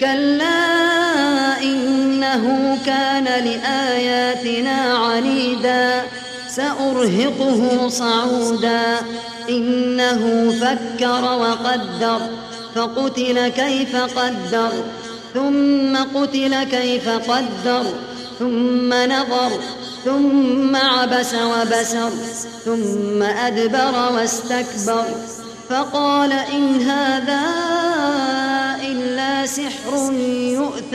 كلا إنه كان لآياتنا عنيدا سأرهقه صعودا. إنه فكر وقدر فقتل كيف قدر ثم قتل كيف قدر ثم نظر ثم عبس وبسر ثم أدبر واستكبر. فقال إن هذا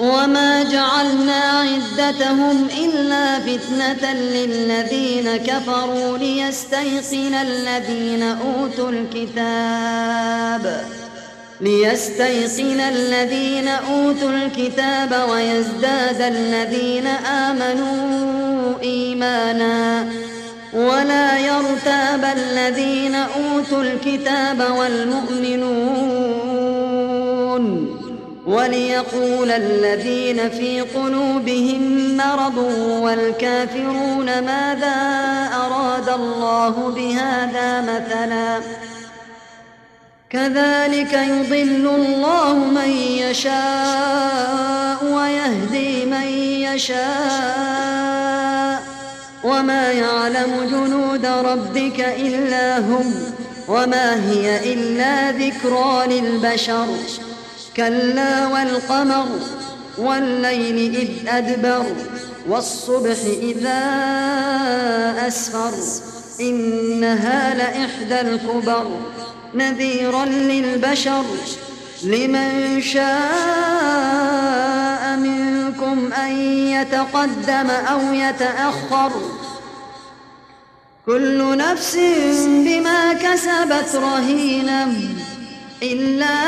وما جعلنا عدتهم إلا فتنة للذين كفروا ليستيقن الذين أوتوا الكتاب ليستيقن الذين أوتوا الكتاب ويزداد الذين آمنوا إيمانا ولا يرتاب الذين أوتوا الكتاب والمؤمنون وليقول الذين في قلوبهم مرض والكافرون ماذا أراد الله بهذا مثلاً كذلك يضل الله من يشاء ويهدي من يشاء وما يعلم جنود ربك إلا هم وما هي إلا ذكرى للبشر كلا والقمر والليل إذ أدبر والصبح إذا أسفر إنها لإحدى الكبر نذيرا للبشر لمن شاء منكم أن يتقدم أو يتأخر كل نفس بما كسبت رهينة إلا